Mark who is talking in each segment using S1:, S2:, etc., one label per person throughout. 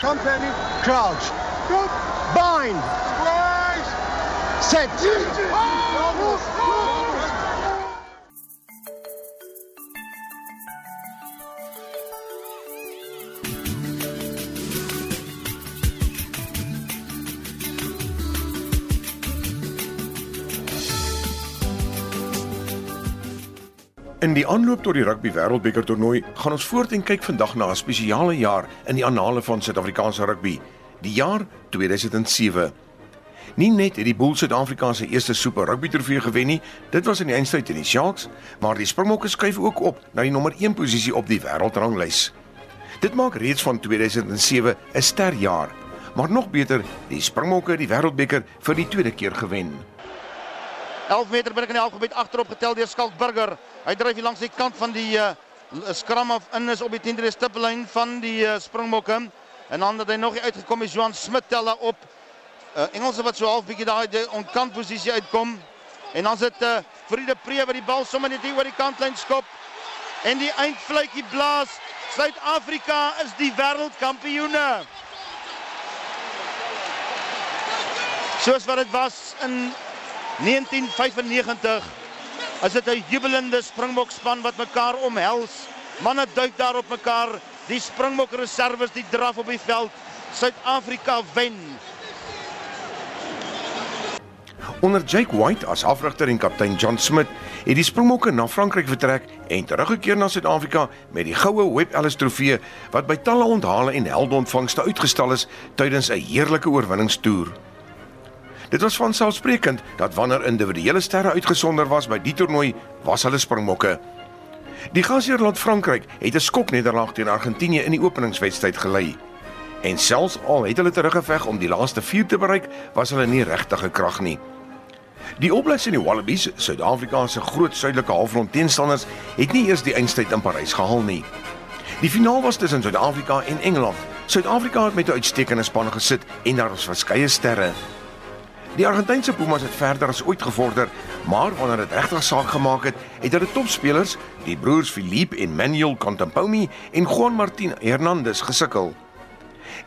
S1: Company, crouch. Bind. Splash. Set.
S2: Oh, In die aanloop tot die rugby wêreldbeker toernooi gaan ons voort en kyk vandag na 'n spesiale jaar in die annale van Suid-Afrikaanse rugby, die jaar 2007. Nie net het die Bulls Suid-Afrika se eerste Super Rugby trofee gewen nie, dit was in die eindstryd teen die Sharks, maar die Springbokke skuif ook op na die nommer 1 posisie op die wêreldranglys. Dit maak reeds van 2007 'n sterjaar, maar nog beter, die Springbokke het die wêreldbeker vir die tweede keer gewen.
S3: 11 meter binne in die halfgebied agterop getel deur Skalk Burger. Hy dryf hier langs die kant van die uh, skram af in is op die 10de stippellyn van die uh, Springbokke. En dan het hy nog nie uitgekom is Johan Smit tel daar op. Uh, Engelse wat so half bietjie daai ontkant posisie uitkom. En dan sit uh, Friede Pre wat die bal sommer net hier oor die kantlyn skop. En die eindfluitjie blaas. Suid-Afrika is die wêreldkampioene. Soos wat dit was in 1995 is dit 'n jubelende Springbok span wat mekaar omhels. Manne duik daar op mekaar. Die Springbok reserves die draf op die veld. Suid-Afrika wen.
S2: Onder Jake White as afrigter en kaptein John Smith het die Springbokke na Frankryk vertrek en teruggekeer na Suid-Afrika met die goue Webb Ellis trofee wat by talle onthale en heldontvangste uitgestal is tydens 'n heerlike oorwinningstoer. Dit was vanselfsprekend dat wanneer individuele sterre uitgesonder was by die toernooi, was hulle Springbokke. Die gasheerland Frankryk het 'n skoknederlaag teen Argentinië in die openingswedstryd gelei. En selfs al het hulle teruggeveg om die laaste 4 te bereik, was hulle nie regtig gekrag nie. Die All en die Wallabies, Suid-Afrika se groot suidelike halfrond teenstanders, het nie eers die eindstryd in Parys gehaal nie. Die finaal was tussen Suid-Afrika en Engeland. Suid-Afrika het met 'n uitstekende span gesit en daar was verskeie sterre. Die Argentynse Pumas het verder as ooit gevorder, maar wanneer dit regtig saak gemaak het, het hulle topspelers, die broers Philippe en Manuel Contempomi en Juan Martin Hernandez gesukkel.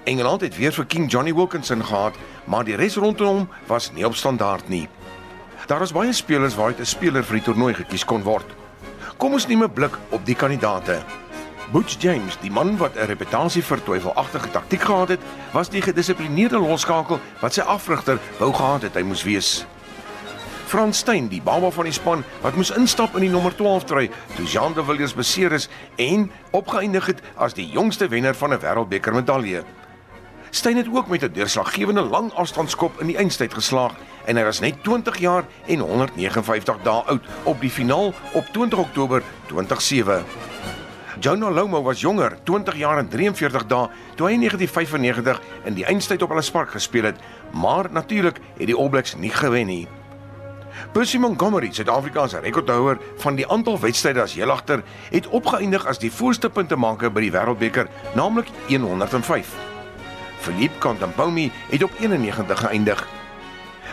S2: Engeland het weer vir King Johnny Wilkinson gehad, maar die res rondom hom was nie op standaard nie. Daar is baie spelers waaruit 'n speler vir die toernooi gekies kon word. Kom ons neem 'n blik op die kandidaate. Butch James, die man wat 'n reputasie vir twyfelagtige taktik gehad het, was die gedissiplineerde loskakel wat sy afrigter wou gehad het hy moes wees. Frans Steyn, die baba van die span wat moes instap in die nommer 12 trui toe Jean de Villiers beseer is en opgeëindig het as die jongste wenner van 'n wêreldbeker medalje. Steyn het ook met 'n deurslaggewende lang afstandskop in die eindstryd geslaag en hy was net 20 jaar en 159 dae oud op die finaal op 20 Oktober 2007. Jonah Lomo was jonger, 20 jaar en 43 dae, toe hy in 1995 in die eindstryd op hulle spark gespeel het, maar natuurlik het die All Blacks nie gewen nie. Percy Montgomery, Suid-Afrika se rekordhouer van die aantal wedstryde as heelagter, het opgeëindig as die voorste puntemaker by die Wêreldbeker, naamlik 105. Philippe Contampomi het op 91 geëindig.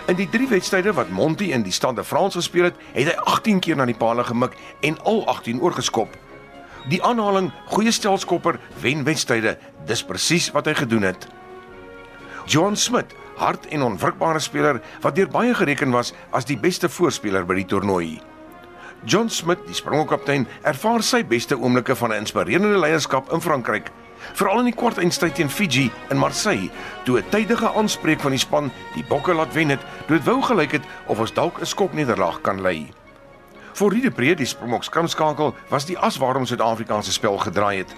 S2: In die drie wedstryde wat Monty in die Stade France gespeel het, het hy 18 keer na die paal gemik en al 18 oorgeskop. Die aanhaling goeie stelskopper wen wedstryde, dis presies wat hy gedoen het. John Smith, hard en onwrikbare speler wat deur baie gereken was as die beste voorspeler by die toernooi. John Smith, die Springbokkaptein, ervaar sy beste oomblikke van 'n inspirerende leierskap in Frankryk, veral in die kwart eindstryd teen Fiji in Marseille, toe 'n tydige aanspreek van die span die Bokke laat wen het, dood wou gelyk het of ons dalk 'n skoknederlaag kan lei. Vir Riede Breed die Springbok skrimskakel was die as waarom Suid-Afrika se spel gedraai het.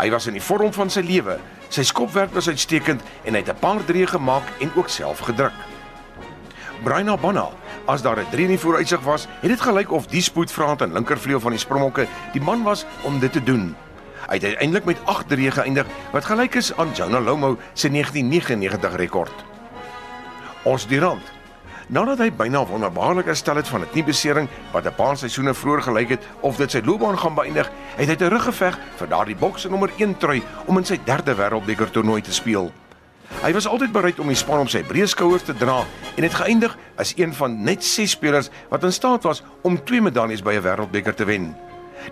S2: Hy was in die vorm van sy lewe. Sy skopwerk was uitstekend en hy het 'n paar drie gemaak en ook self gedruk. Braina Banna, as daar 'n drie in die vooruitsig was, het dit gelyk of die spoedvraat aan linkervleuel van die Springbokke die man was om dit te doen. Hy het uiteindelik met 8-3 geëindig wat gelyk is aan Jonah Lomo se 1999 rekord. Ons die rand Nadat hy byna wonderbaarlik herstel het van 'n kniebesering wat 'n paar seisoene vroeër gelyk het of dit sy loopbaan gaan beëindig, het hy teruggeveg vir daardie bokse nommer 1 trui om in sy derde wêreldbeker toernooi te speel. Hy was altyd bereid om die span op sy breë skouers te dra en het geëindig as een van net 6 spelers wat in staat was om twee medaljes by 'n wêreldbeker te wen.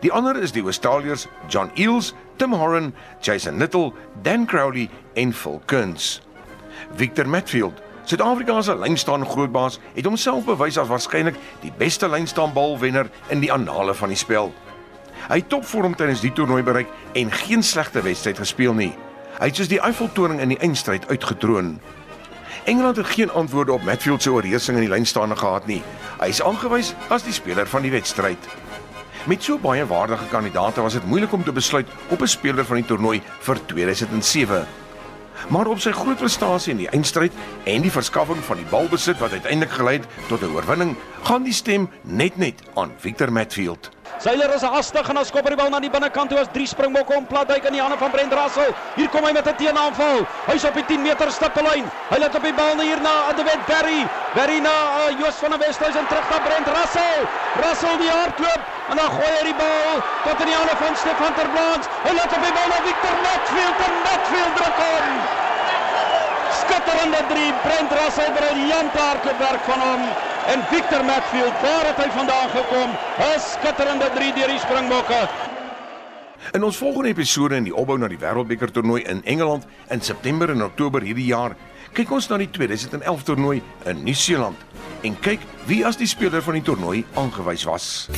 S2: Die ander is die Australiërs John Eales, Tim Horan, Jason Little, Dan Crowley en Phil Kuns. Victor Matfield, Suid-Afrika se lynstaan grootbaas, het homself bewys as waarskynlik die beste lynstaanbalwenner in die annale van die spel. Hy het topvorm tydens die toernooi bereik en geen slegte wedstryd gespeel nie. Hy het soos die Eiffeltoring in die eindstryd uitgetroon. Engeland het geen antwoorde op Matfield se oorheersing in die lynstaande gehad nie. Hy is aangewys as die speler van die wedstryd. Met so baie waardige kandidaate was dit moeilik om te besluit op 'n speler van die toernooi vir 2007. Maar op sy groot prestasie in die eindstryd en die verskaffing van die balbesit wat uiteindelik gelei het tot 'n oorwinning, gaan die stem net net aan Victor Matfield.
S4: Seiler is hastig en as kopper die bal na die binnekant toe as drie springbokke om plat duik in die hande van Brent Russell. Hier kom hy met 'n teenaanval. Hy's op die 10 meter stippellyn. Hy laat op die bal hier na Adewet Berry. Berry na uh, Joos van der Westhuizen terug na Brent Russell. Russell die hardloop en dan gooi hy die bal tot in die hande van Stefan Terblanche. Hy laat op die bal na Victor Matfield en Matfield druk hom. Skitterende 3 Brent Russell by die Jan Clarke werk van hom. En Victor Matfield, waar het hy vandaan gekom? 'n Skitterende 3 deur die Springbokke.
S2: In ons volgende episode in die opbou na die Wêreldbeker toernooi in Engeland in September en Oktober hierdie jaar, kyk ons na die 2011 toernooi in Nieu-Seeland en kyk wie as die speler van die toernooi aangewys was.